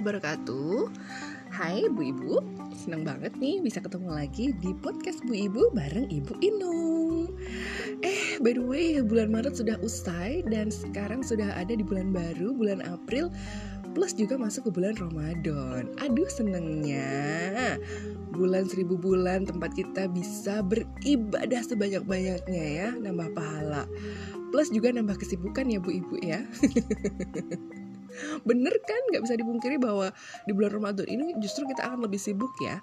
wabarakatuh. Hai Bu Ibu. Senang banget nih bisa ketemu lagi di podcast Bu Ibu bareng Ibu Inung. Eh by the way bulan Maret sudah usai Dan sekarang sudah ada di bulan baru bulan April Plus juga masuk ke bulan Ramadan. Aduh senengnya. Bulan seribu bulan tempat kita bisa beribadah sebanyak-banyaknya ya Nambah pahala. Plus juga nambah kesibukan ya Bu Ibu ya bener kan nggak bisa dipungkiri bahwa di bulan Ramadan ini justru kita akan lebih sibuk ya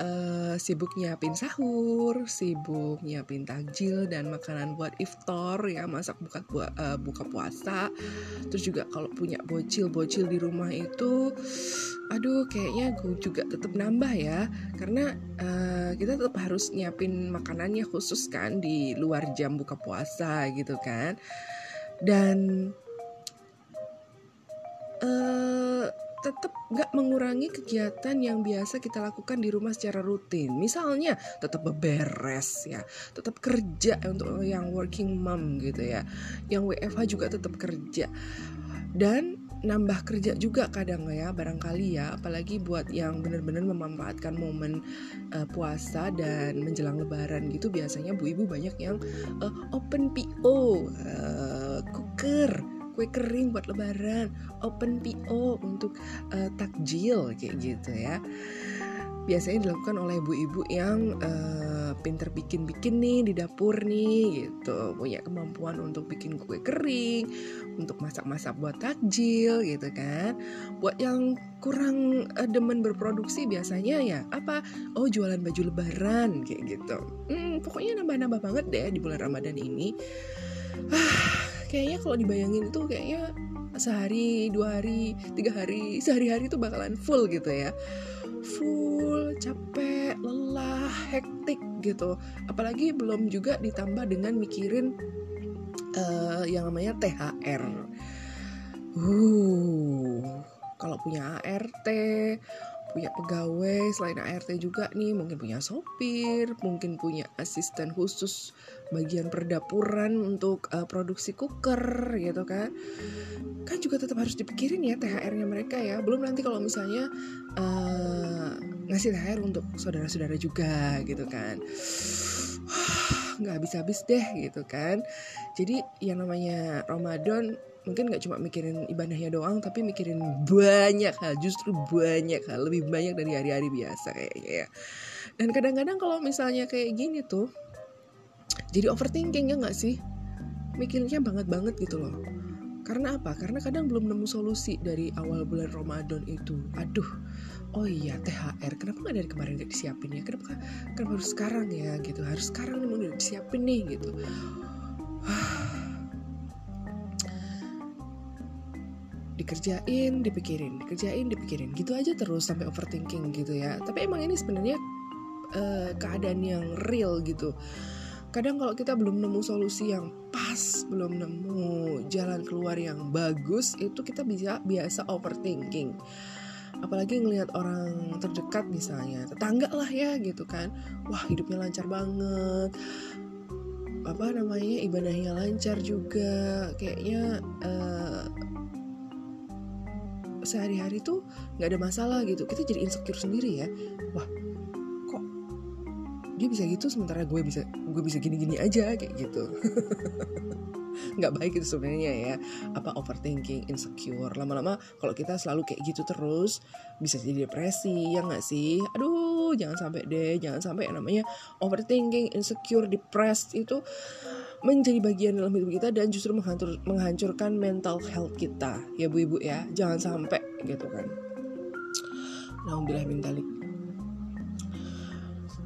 uh, sibuk nyiapin sahur, sibuk nyiapin takjil dan makanan buat iftar ya, masak buka uh, buka puasa. Terus juga kalau punya bocil-bocil di rumah itu aduh kayaknya gue juga tetap nambah ya karena uh, kita tetap harus nyiapin makanannya khusus kan di luar jam buka puasa gitu kan. Dan tetap nggak mengurangi kegiatan yang biasa kita lakukan di rumah secara rutin. Misalnya tetap beberes ya, tetap kerja untuk yang working mom gitu ya, yang WFH juga tetap kerja. Dan nambah kerja juga kadang ya barangkali ya. Apalagi buat yang benar-benar memanfaatkan momen uh, puasa dan menjelang lebaran gitu biasanya bu ibu banyak yang uh, open PO uh, cooker kue kering buat lebaran, open PO untuk uh, takjil kayak gitu ya. Biasanya dilakukan oleh ibu-ibu yang uh, pinter bikin-bikin nih di dapur nih gitu, punya kemampuan untuk bikin kue kering, untuk masak-masak buat takjil gitu kan. Buat yang kurang uh, demen berproduksi biasanya ya apa? Oh jualan baju lebaran kayak gitu. Hmm, pokoknya nambah-nambah banget deh di bulan Ramadan ini. Ah, kayaknya kalau dibayangin itu kayaknya sehari dua hari tiga hari sehari-hari itu bakalan full gitu ya. Full capek lelah hektik gitu. Apalagi belum juga ditambah dengan mikirin uh, yang namanya THR uh kalau punya ART punya pegawai selain ART juga nih mungkin punya sopir mungkin punya asisten khusus bagian perdapuran untuk uh, produksi cooker gitu kan. Kan juga tetap harus dipikirin ya THR-nya mereka ya. Belum nanti kalau misalnya uh, ngasih THR untuk saudara-saudara juga gitu kan. Nggak habis-habis deh gitu kan. Jadi yang namanya Ramadan mungkin nggak cuma mikirin ibadahnya doang tapi mikirin banyak hal justru banyak hal lebih banyak dari hari-hari biasa kayaknya ya dan kadang-kadang kalau misalnya kayak gini tuh jadi overthinking ya nggak sih mikirnya banget banget gitu loh karena apa? Karena kadang belum nemu solusi dari awal bulan Ramadan itu. Aduh, oh iya THR. Kenapa nggak dari kemarin nggak disiapin ya? Kenapa, kenapa harus sekarang ya? Gitu. Harus sekarang nih mau disiapin nih gitu. Dikerjain, dipikirin, dikerjain, dipikirin, gitu aja terus sampai overthinking gitu ya. Tapi emang ini sebenarnya uh, keadaan yang real gitu. Kadang kalau kita belum nemu solusi yang pas, belum nemu jalan keluar yang bagus, itu kita bisa biasa overthinking. Apalagi ngelihat orang terdekat misalnya, tetangga lah ya gitu kan. Wah, hidupnya lancar banget apa namanya ibadahnya lancar juga kayaknya uh, sehari-hari tuh nggak ada masalah gitu. Kita jadi insecure sendiri ya. Wah kok dia bisa gitu sementara gue bisa gue bisa gini-gini aja kayak gitu. Nggak baik itu sebenarnya ya. Apa overthinking insecure. Lama-lama kalau kita selalu kayak gitu terus bisa jadi depresi ya nggak sih? Aduh jangan sampai deh. Jangan sampai yang namanya overthinking insecure depressed itu menjadi bagian dalam hidup kita dan justru menghancur, menghancurkan mental health kita. Ya bu ibu ya. Jangan sampai gitu kan. Alhamdulillah mintalik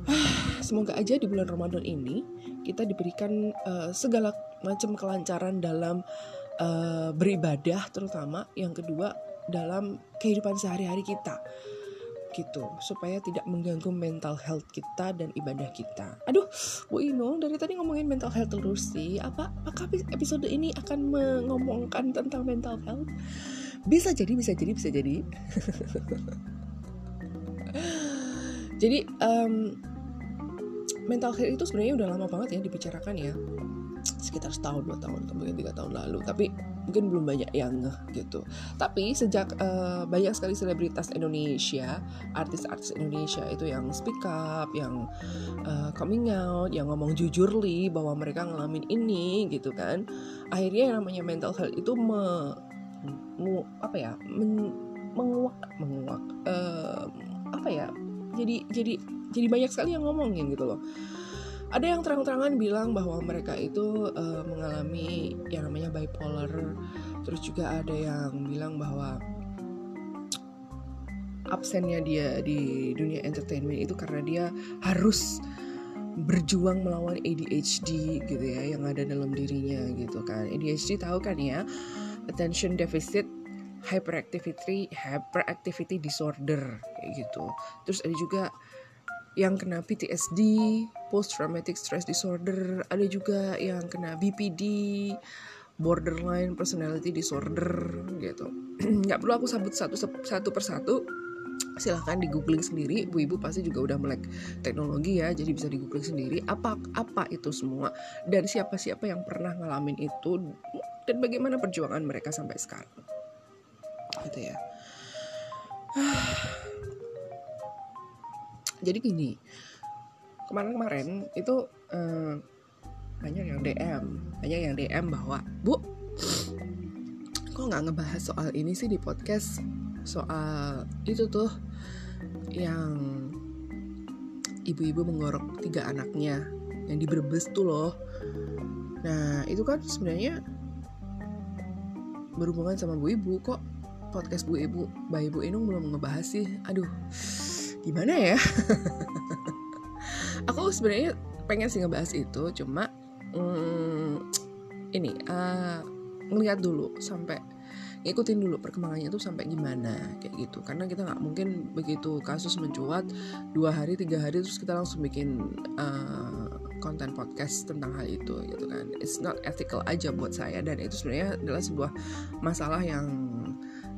semoga aja di bulan Ramadan ini kita diberikan uh, segala macam kelancaran dalam uh, beribadah terutama. Yang kedua dalam kehidupan sehari-hari kita gitu supaya tidak mengganggu mental health kita dan ibadah kita. Aduh, Bu Ino dari tadi ngomongin mental health terus sih. Apa apakah episode ini akan mengomongkan tentang mental health? Bisa jadi, bisa jadi, bisa jadi. jadi um, mental health itu sebenarnya udah lama banget ya dibicarakan ya sekitar setahun dua tahun kemudian tiga tahun lalu. Tapi mungkin belum banyak yang gitu. Tapi sejak uh, banyak sekali selebritas Indonesia artis-artis Indonesia itu yang speak up yang uh, coming out yang ngomong jujur li bahwa mereka ngalamin ini gitu kan akhirnya yang namanya mental health itu me, mu, apa ya men, menguak menguak uh, apa ya jadi jadi jadi banyak sekali yang ngomongin gitu loh ada yang terang-terangan bilang bahwa mereka itu uh, mengalami yang namanya bipolar. Terus juga ada yang bilang bahwa absennya dia di dunia entertainment itu karena dia harus berjuang melawan ADHD gitu ya yang ada dalam dirinya gitu kan. ADHD tahu kan ya? Attention deficit hyperactivity hyperactivity disorder gitu. Terus ada juga yang kena PTSD, post traumatic stress disorder, ada juga yang kena BPD, borderline personality disorder gitu. Nggak perlu aku sebut satu satu persatu. Silahkan di googling sendiri, bu ibu pasti juga udah melek teknologi ya, jadi bisa di googling sendiri apa apa itu semua dan siapa siapa yang pernah ngalamin itu dan bagaimana perjuangan mereka sampai sekarang, gitu ya. jadi gini kemarin-kemarin itu eh, banyak yang DM banyak yang DM bahwa bu kok nggak ngebahas soal ini sih di podcast? Soal itu tuh yang ibu-ibu menggorok tiga anaknya yang di Brebes tuh loh. Nah itu kan sebenarnya berhubungan sama bu ibu kok podcast bu ibu mbak ibu Inung belum ngebahas sih? Aduh gimana ya? Aku sebenarnya pengen sih ngebahas itu cuma hmm, ini uh, ngeliat dulu sampai ngikutin dulu perkembangannya tuh sampai gimana kayak gitu. Karena kita nggak mungkin begitu kasus mencuat dua hari tiga hari terus kita langsung bikin uh, konten podcast tentang hal itu gitu kan. It's not ethical aja buat saya dan itu sebenarnya adalah sebuah masalah yang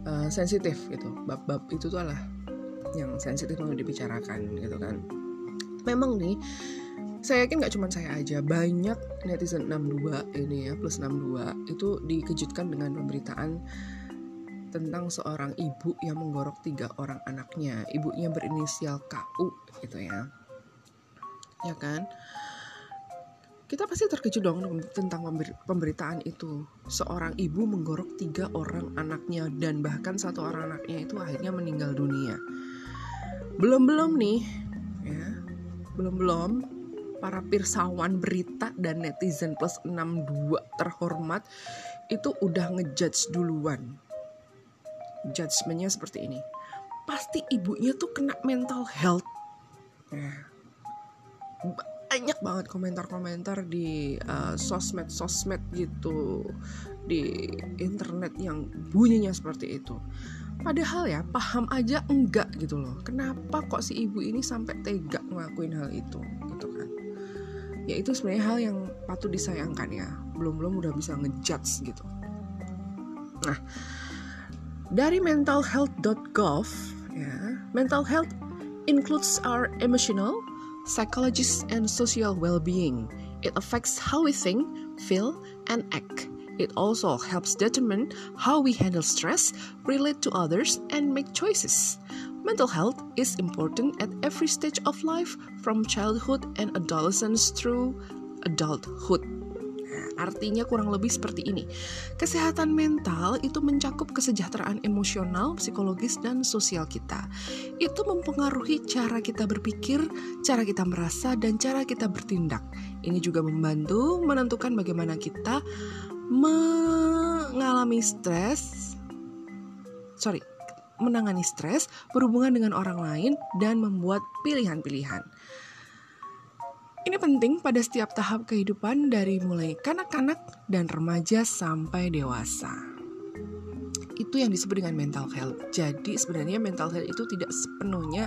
uh, sensitif gitu. Bab-bab itu tuh adalah yang sensitif mau dibicarakan gitu kan. Memang nih saya yakin gak cuma saya aja banyak netizen 62 ini ya plus 62 itu dikejutkan dengan pemberitaan tentang seorang ibu yang menggorok tiga orang anaknya. Ibunya berinisial KU gitu ya. Ya kan? Kita pasti terkejut dong tentang pemberitaan itu. Seorang ibu menggorok tiga orang anaknya dan bahkan satu orang anaknya itu akhirnya meninggal dunia belum-belum nih. Ya. Belum-belum. Para pirsawan berita dan netizen plus 62 terhormat itu udah ngejudge duluan. Judgementnya seperti ini. Pasti ibunya tuh kena mental health. Ya. banyak banget komentar-komentar di uh, sosmed-sosmed gitu di internet yang bunyinya seperti itu Padahal ya paham aja enggak gitu loh. Kenapa kok si ibu ini sampai tega ngelakuin hal itu gitu kan? Ya itu sebenarnya hal yang patut disayangkan ya. Belum-belum udah bisa ngejudge gitu. Nah, dari mentalhealth.gov ya, mental health includes our emotional, psychologist and social well-being. It affects how we think, feel, and act. It also helps determine how we handle stress, relate to others, and make choices. Mental health is important at every stage of life, from childhood and adolescence through adulthood. Artinya kurang lebih seperti ini. Kesehatan mental itu mencakup kesejahteraan emosional, psikologis, dan sosial kita. Itu mempengaruhi cara kita berpikir, cara kita merasa, dan cara kita bertindak. Ini juga membantu menentukan bagaimana kita mengalami stres sorry menangani stres berhubungan dengan orang lain dan membuat pilihan-pilihan. Ini penting pada setiap tahap kehidupan dari mulai kanak-kanak dan remaja sampai dewasa. Itu yang disebut dengan mental health. Jadi sebenarnya mental health itu tidak sepenuhnya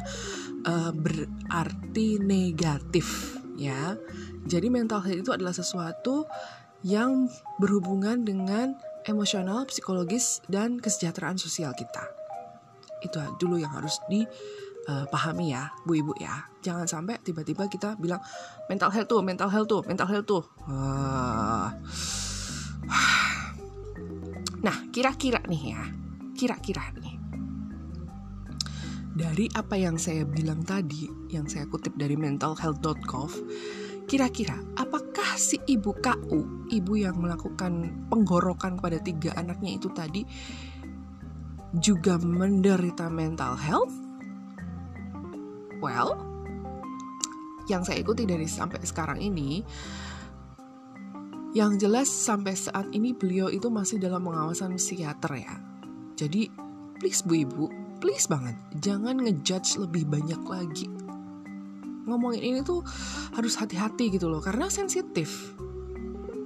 uh, berarti negatif ya. Jadi mental health itu adalah sesuatu yang berhubungan dengan emosional, psikologis, dan kesejahteraan sosial kita. Itu dulu yang harus di uh, pahami ya, bu ibu ya. Jangan sampai tiba-tiba kita bilang mental health tuh, mental health tuh, mental health tuh. Uh, nah, kira-kira nih ya, kira-kira nih. Dari apa yang saya bilang tadi, yang saya kutip dari mentalhealth.gov, kira-kira apakah si ibu KU, ibu yang melakukan penggorokan kepada tiga anaknya itu tadi, juga menderita mental health? Well, yang saya ikuti dari sampai sekarang ini, yang jelas sampai saat ini beliau itu masih dalam pengawasan psikiater ya. Jadi, please bu ibu, please banget, jangan ngejudge lebih banyak lagi. Ngomongin ini tuh harus hati-hati gitu loh, karena sensitif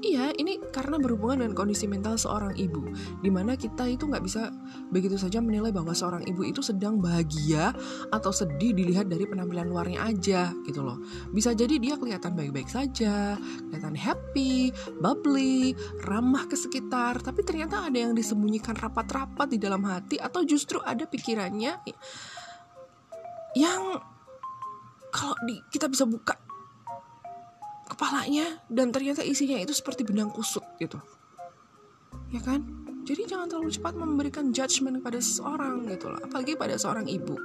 Iya, ini karena berhubungan dengan kondisi mental seorang ibu, di mana kita itu nggak bisa begitu saja menilai bahwa seorang ibu itu sedang bahagia atau sedih dilihat dari penampilan luarnya aja, gitu loh. Bisa jadi dia kelihatan baik-baik saja, kelihatan happy, bubbly, ramah ke sekitar, tapi ternyata ada yang disembunyikan rapat-rapat di dalam hati atau justru ada pikirannya yang kalau di, kita bisa buka kepalanya dan ternyata isinya itu seperti benang kusut gitu. Ya kan? Jadi jangan terlalu cepat memberikan judgement kepada seseorang gitu loh. Apalagi pada seorang ibu.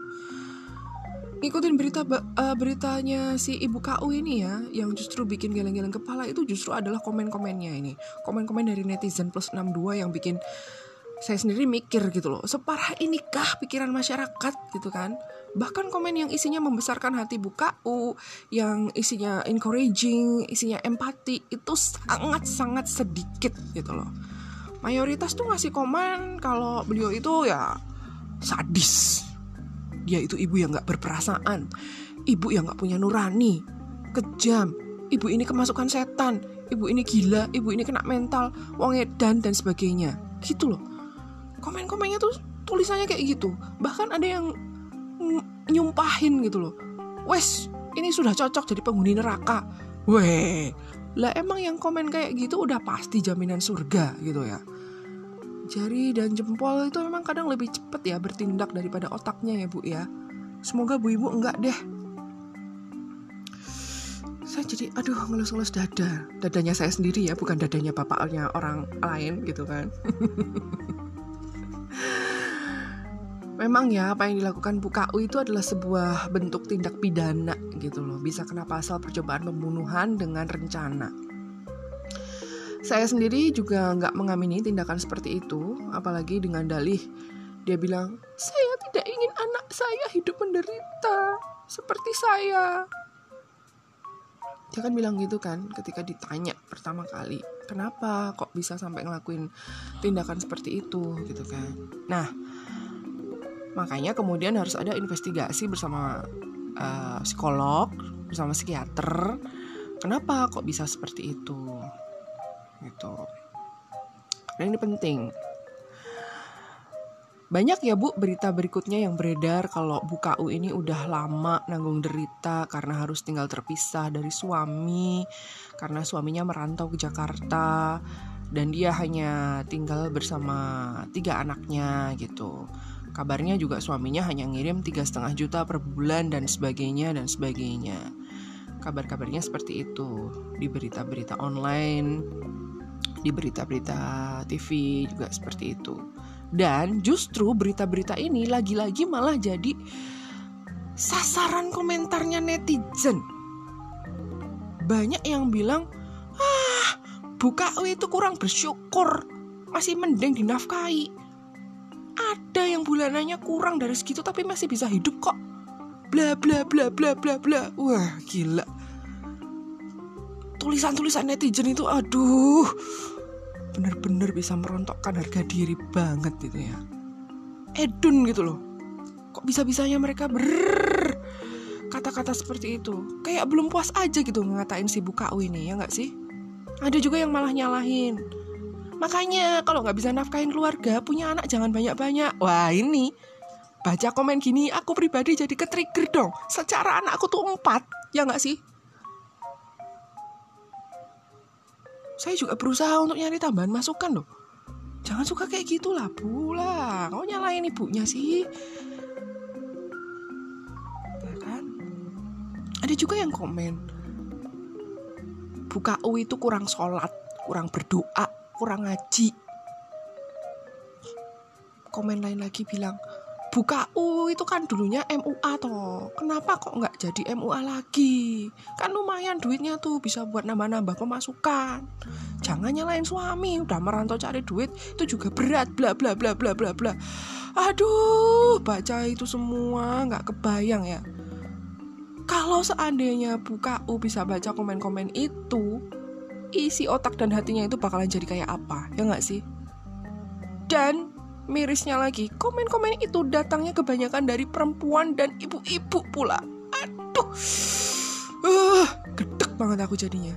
Ngikutin berita uh, beritanya si ibu KU ini ya yang justru bikin geleng-geleng kepala itu justru adalah komen-komennya ini. Komen-komen dari netizen plus 62 yang bikin saya sendiri mikir gitu loh separah inikah pikiran masyarakat? gitu kan. Bahkan komen yang isinya membesarkan hati buka u yang isinya encouraging isinya empati itu sangat sangat sedikit gitu loh. Mayoritas tuh ngasih komen kalau beliau itu ya sadis. Dia itu ibu yang nggak berperasaan ibu yang nggak punya nurani kejam. Ibu ini kemasukan setan ibu ini gila ibu ini kena mental wong edan dan sebagainya. Gitu loh komen-komennya tuh tulisannya kayak gitu. Bahkan ada yang nyumpahin gitu loh. Wes ini sudah cocok jadi penghuni neraka. Weh lah emang yang komen kayak gitu udah pasti jaminan surga gitu ya. Jari dan jempol itu memang kadang lebih cepet ya bertindak daripada otaknya ya bu ya. Semoga bu ibu enggak deh. Saya jadi aduh ngelus-ngelus dada. Dadanya saya sendiri ya bukan dadanya bapaknya orang lain gitu kan memang ya apa yang dilakukan Bu KU itu adalah sebuah bentuk tindak pidana gitu loh. Bisa kena pasal percobaan pembunuhan dengan rencana. Saya sendiri juga nggak mengamini tindakan seperti itu, apalagi dengan dalih dia bilang, saya tidak ingin anak saya hidup menderita seperti saya. Dia kan bilang gitu kan ketika ditanya pertama kali, kenapa kok bisa sampai ngelakuin tindakan seperti itu gitu kan. Nah, Makanya kemudian harus ada investigasi bersama uh, psikolog, bersama psikiater. Kenapa kok bisa seperti itu? Gitu. Dan ini penting. Banyak ya Bu berita berikutnya yang beredar kalau Bu KU ini udah lama nanggung derita karena harus tinggal terpisah dari suami karena suaminya merantau ke Jakarta dan dia hanya tinggal bersama tiga anaknya gitu. Kabarnya juga suaminya hanya ngirim tiga setengah juta per bulan dan sebagainya dan sebagainya. Kabar-kabarnya seperti itu di berita-berita online, di berita-berita TV juga seperti itu. Dan justru berita-berita ini lagi-lagi malah jadi sasaran komentarnya netizen. Banyak yang bilang, ah, buka itu kurang bersyukur, masih mending dinafkahi ada yang bulanannya kurang dari segitu tapi masih bisa hidup kok. Bla bla bla bla bla bla. Wah gila. Tulisan-tulisan netizen itu aduh. Bener-bener bisa merontokkan harga diri banget gitu ya. Edun gitu loh. Kok bisa-bisanya mereka ber kata-kata seperti itu. Kayak belum puas aja gitu ngatain si Bukau ini ya nggak sih? Ada juga yang malah nyalahin Makanya kalau nggak bisa nafkahin keluarga, punya anak jangan banyak-banyak. Wah ini, baca komen gini, aku pribadi jadi ke-trigger dong. Secara anakku tuh empat, ya nggak sih? Saya juga berusaha untuk nyari tambahan masukan loh. Jangan suka kayak Bu lah. Kau nyalain ibunya sih. Ada juga yang komen, buka U itu kurang sholat, kurang berdoa, kurang ngaji. Komen lain lagi bilang, buka U itu kan dulunya MUA toh. Kenapa kok nggak jadi MUA lagi? Kan lumayan duitnya tuh bisa buat nambah-nambah pemasukan. Jangan nyalain suami, udah merantau cari duit itu juga berat bla bla bla bla bla bla. Aduh, baca itu semua nggak kebayang ya. Kalau seandainya buka U bisa baca komen-komen itu, isi otak dan hatinya itu bakalan jadi kayak apa, ya nggak sih? Dan mirisnya lagi, komen-komen itu datangnya kebanyakan dari perempuan dan ibu-ibu pula. Aduh, uh, gedek banget aku jadinya.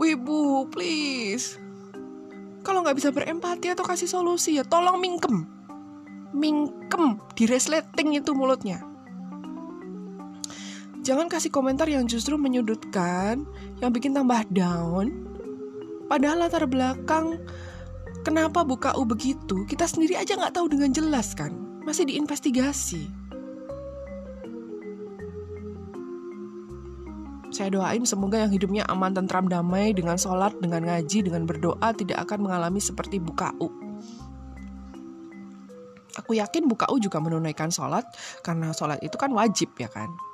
Wibu, please. Kalau nggak bisa berempati atau kasih solusi ya tolong mingkem. Mingkem, diresleting itu mulutnya. Jangan kasih komentar yang justru menyudutkan, yang bikin tambah down. Padahal latar belakang kenapa buka U begitu, kita sendiri aja nggak tahu dengan jelas kan. Masih diinvestigasi. Saya doain semoga yang hidupnya aman, tentram, damai, dengan sholat, dengan ngaji, dengan berdoa, tidak akan mengalami seperti buka U. Aku yakin buka U juga menunaikan sholat, karena sholat itu kan wajib ya kan.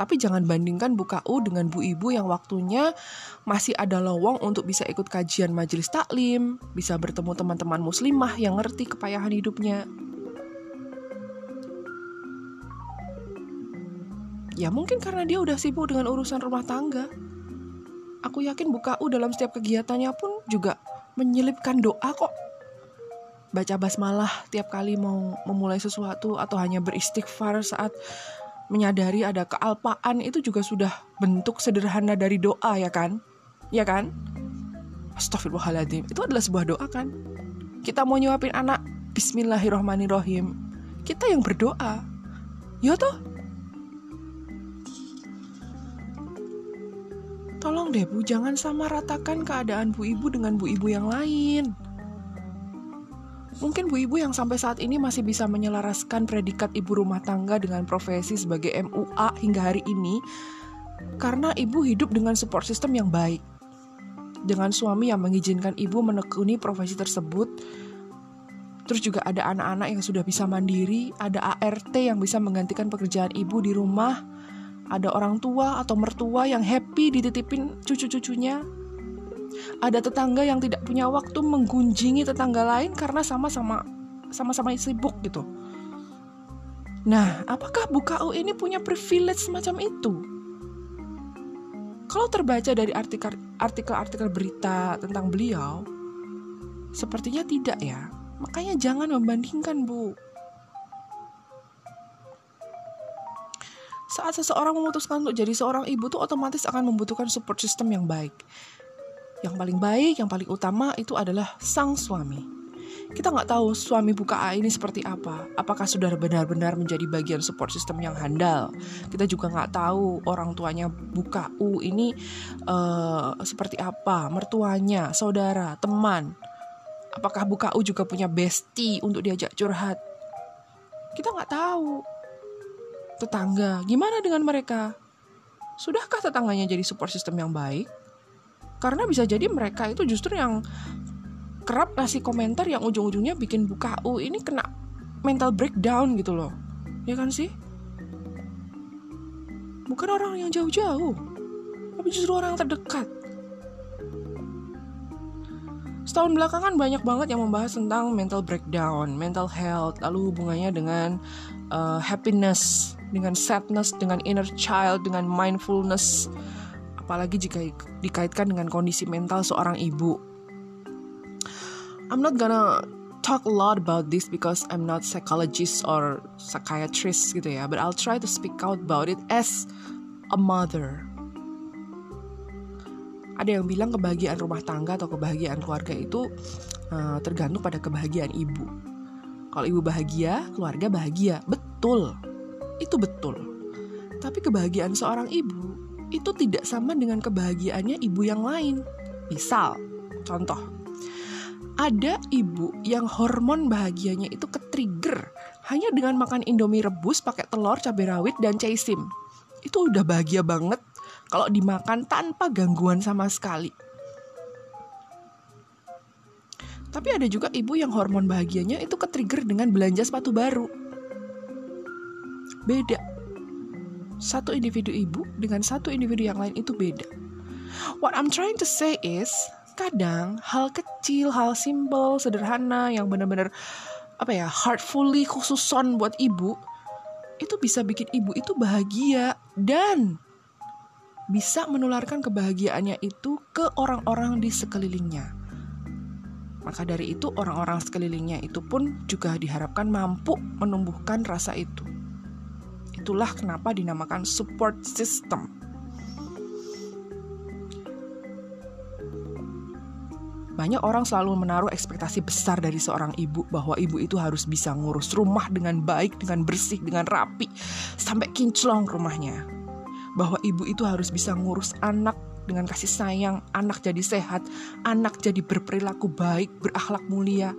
Tapi jangan bandingkan buka U dengan Bu Ibu yang waktunya masih ada lowong untuk bisa ikut kajian majelis taklim, bisa bertemu teman-teman muslimah yang ngerti kepayahan hidupnya. Ya mungkin karena dia udah sibuk dengan urusan rumah tangga. Aku yakin buka U dalam setiap kegiatannya pun juga menyelipkan doa kok. Baca basmalah tiap kali mau memulai sesuatu atau hanya beristighfar saat menyadari ada kealpaan itu juga sudah bentuk sederhana dari doa ya kan? Ya kan? Astagfirullahaladzim. Itu adalah sebuah doa kan? Kita mau nyuapin anak Bismillahirrohmanirrohim. Kita yang berdoa. Ya toh? Tolong deh Bu, jangan sama ratakan keadaan Bu Ibu dengan Bu Ibu yang lain. Mungkin bu ibu yang sampai saat ini masih bisa menyelaraskan predikat ibu rumah tangga dengan profesi sebagai MUA hingga hari ini karena ibu hidup dengan support system yang baik. Dengan suami yang mengizinkan ibu menekuni profesi tersebut, terus juga ada anak-anak yang sudah bisa mandiri, ada ART yang bisa menggantikan pekerjaan ibu di rumah, ada orang tua atau mertua yang happy dititipin cucu-cucunya, ada tetangga yang tidak punya waktu menggunjingi tetangga lain karena sama-sama sama-sama sibuk gitu. Nah, apakah Bukau ini punya privilege semacam itu? Kalau terbaca dari artikel-artikel berita tentang beliau, sepertinya tidak ya. Makanya jangan membandingkan, Bu. Saat seseorang memutuskan untuk jadi seorang ibu tuh otomatis akan membutuhkan support system yang baik. Yang paling baik, yang paling utama itu adalah sang suami. Kita nggak tahu suami buka A ini seperti apa. Apakah sudah benar-benar menjadi bagian support system yang handal? Kita juga nggak tahu orang tuanya buka U ini uh, seperti apa, mertuanya, saudara, teman. Apakah buka U juga punya bestie untuk diajak curhat? Kita nggak tahu. Tetangga, gimana dengan mereka? Sudahkah tetangganya jadi support system yang baik? Karena bisa jadi mereka itu justru yang kerap ngasih komentar yang ujung-ujungnya bikin buka u. Ini kena mental breakdown gitu loh. Ya kan sih? Bukan orang yang jauh-jauh tapi justru orang yang terdekat. Setahun belakangan banyak banget yang membahas tentang mental breakdown mental health lalu hubungannya dengan uh, happiness dengan sadness dengan inner child dengan mindfulness apalagi jika dikaitkan dengan kondisi mental seorang ibu. I'm not gonna talk a lot about this because I'm not psychologist or psychiatrist gitu ya, but I'll try to speak out about it as a mother. Ada yang bilang kebahagiaan rumah tangga atau kebahagiaan keluarga itu uh, tergantung pada kebahagiaan ibu. Kalau ibu bahagia, keluarga bahagia. Betul. Itu betul. Tapi kebahagiaan seorang ibu itu tidak sama dengan kebahagiaannya ibu yang lain. Misal, contoh, ada ibu yang hormon bahagianya itu ke-trigger hanya dengan makan indomie rebus pakai telur, cabai rawit, dan caisim. itu udah bahagia banget kalau dimakan tanpa gangguan sama sekali. Tapi ada juga ibu yang hormon bahagianya itu ke-trigger dengan belanja sepatu baru. Beda. Satu individu ibu dengan satu individu yang lain itu beda. What I'm trying to say is, kadang hal kecil, hal simple, sederhana yang benar-benar apa ya, heartfully khususon buat ibu itu bisa bikin ibu itu bahagia dan bisa menularkan kebahagiaannya itu ke orang-orang di sekelilingnya. Maka dari itu orang-orang sekelilingnya itu pun juga diharapkan mampu menumbuhkan rasa itu. Itulah kenapa dinamakan support system. Banyak orang selalu menaruh ekspektasi besar dari seorang ibu bahwa ibu itu harus bisa ngurus rumah dengan baik, dengan bersih, dengan rapi, sampai kinclong rumahnya bahwa ibu itu harus bisa ngurus anak dengan kasih sayang, anak jadi sehat, anak jadi berperilaku baik, berakhlak mulia,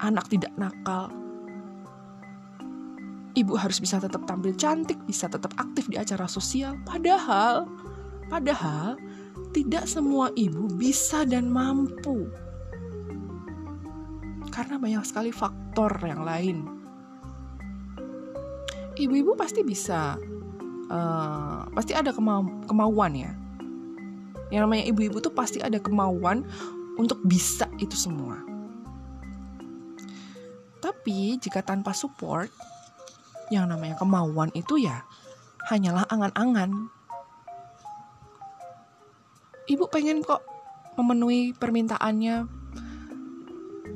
anak tidak nakal. Ibu harus bisa tetap tampil cantik, bisa tetap aktif di acara sosial. Padahal, padahal tidak semua ibu bisa dan mampu. Karena banyak sekali faktor yang lain. Ibu-ibu pasti bisa uh, pasti ada kemau kemauan ya yang namanya ibu-ibu tuh pasti ada kemauan untuk bisa itu semua tapi jika tanpa support yang namanya kemauan itu ya hanyalah angan-angan. Ibu pengen kok memenuhi permintaannya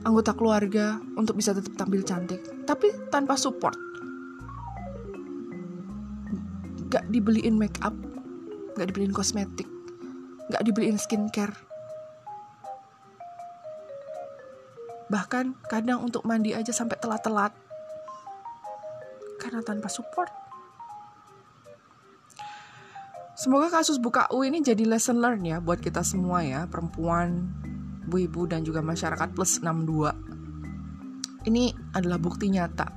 anggota keluarga untuk bisa tetap tampil cantik tapi tanpa support. Gak dibeliin make up gak dibeliin kosmetik gak dibeliin skincare. Bahkan kadang untuk mandi aja sampai telat-telat karena tanpa support Semoga kasus buka U ini jadi lesson learn ya buat kita semua ya, perempuan, ibu-ibu dan juga masyarakat plus 62. Ini adalah bukti nyata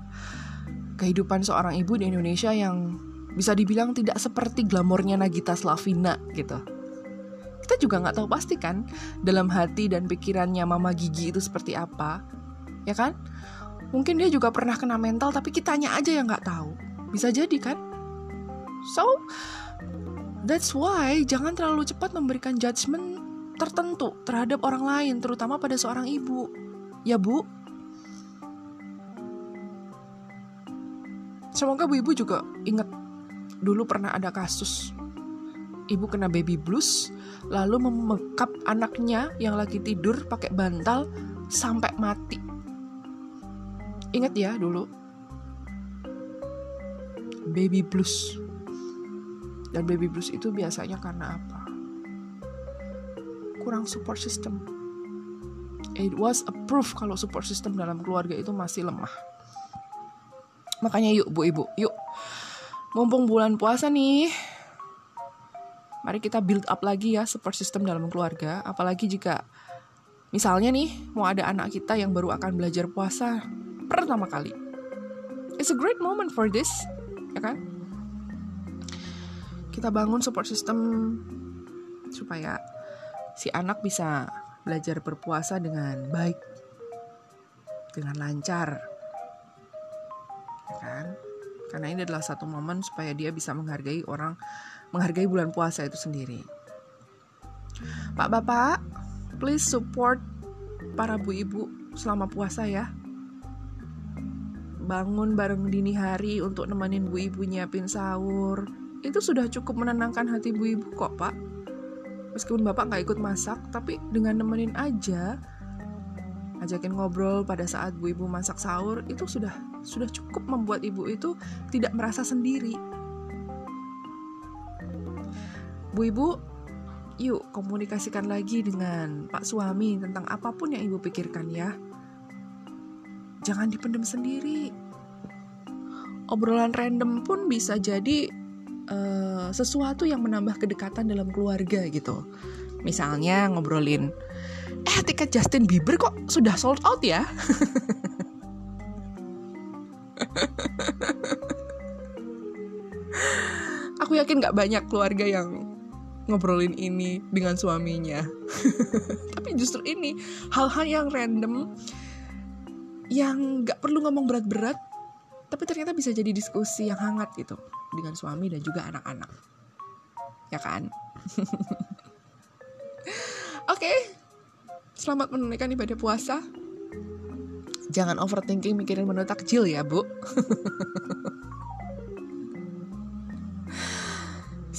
kehidupan seorang ibu di Indonesia yang bisa dibilang tidak seperti glamornya Nagita Slavina gitu. Kita juga nggak tahu pasti kan dalam hati dan pikirannya Mama Gigi itu seperti apa, ya kan? Mungkin dia juga pernah kena mental tapi kitanya aja yang nggak tahu. Bisa jadi kan? So, that's why jangan terlalu cepat memberikan judgement tertentu terhadap orang lain, terutama pada seorang ibu. Ya bu, semoga bu ibu juga ingat dulu pernah ada kasus ibu kena baby blues lalu memekap anaknya yang lagi tidur pakai bantal sampai mati. Ingat ya dulu. Baby blues. Dan baby blues itu biasanya karena apa? Kurang support system. It was a proof kalau support system dalam keluarga itu masih lemah. Makanya yuk bu ibu, yuk mumpung bulan puasa nih, mari kita build up lagi ya support system dalam keluarga. Apalagi jika misalnya nih mau ada anak kita yang baru akan belajar puasa pertama kali. It's a great moment for this, ya kan? Kita bangun support system supaya si anak bisa belajar berpuasa dengan baik, dengan lancar, ya kan? Karena ini adalah satu momen supaya dia bisa menghargai orang, menghargai bulan puasa itu sendiri. Pak Bapak, please support para bu ibu selama puasa ya. Bangun bareng dini hari untuk nemenin bu ibu nyiapin sahur. Itu sudah cukup menenangkan hati bu ibu kok pak. Meskipun bapak nggak ikut masak, tapi dengan nemenin aja, ajakin ngobrol pada saat bu ibu masak sahur, itu sudah sudah cukup membuat ibu itu tidak merasa sendiri. Bu ibu, yuk komunikasikan lagi dengan Pak suami tentang apa pun yang ibu pikirkan ya. Jangan dipendam sendiri. Obrolan random pun bisa jadi uh, sesuatu yang menambah kedekatan dalam keluarga gitu. Misalnya ngobrolin, eh tiket Justin Bieber kok sudah sold out ya? aku yakin gak banyak keluarga yang ngobrolin ini dengan suaminya tapi justru ini hal-hal yang random yang gak perlu ngomong berat-berat tapi ternyata bisa jadi diskusi yang hangat gitu dengan suami dan juga anak-anak ya kan oke okay. selamat menunaikan ibadah puasa jangan overthinking mikirin menu takjil ya bu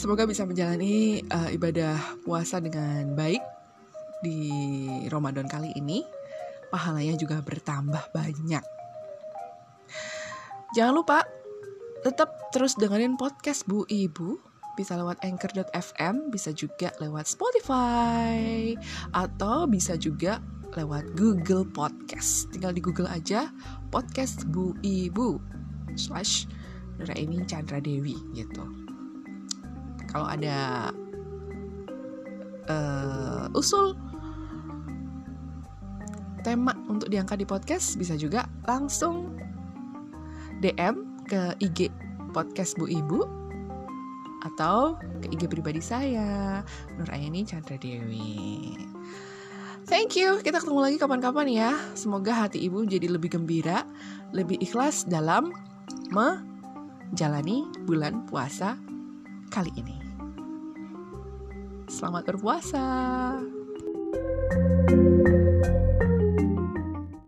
Semoga bisa menjalani uh, ibadah puasa dengan baik di Ramadan kali ini. Pahalanya juga bertambah banyak. Jangan lupa tetap terus dengerin podcast Bu Ibu bisa lewat anchor.fm, bisa juga lewat Spotify, atau bisa juga lewat Google Podcast. Tinggal di Google aja podcast Bu Ibu slash Nuraini Chandra Dewi gitu kalau ada uh, usul tema untuk diangkat di podcast bisa juga langsung DM ke IG podcast Bu Ibu atau ke IG pribadi saya Nur Ayani Chandra Dewi. Thank you. Kita ketemu lagi kapan-kapan ya. Semoga hati ibu jadi lebih gembira, lebih ikhlas dalam menjalani bulan puasa kali ini. Selamat berpuasa.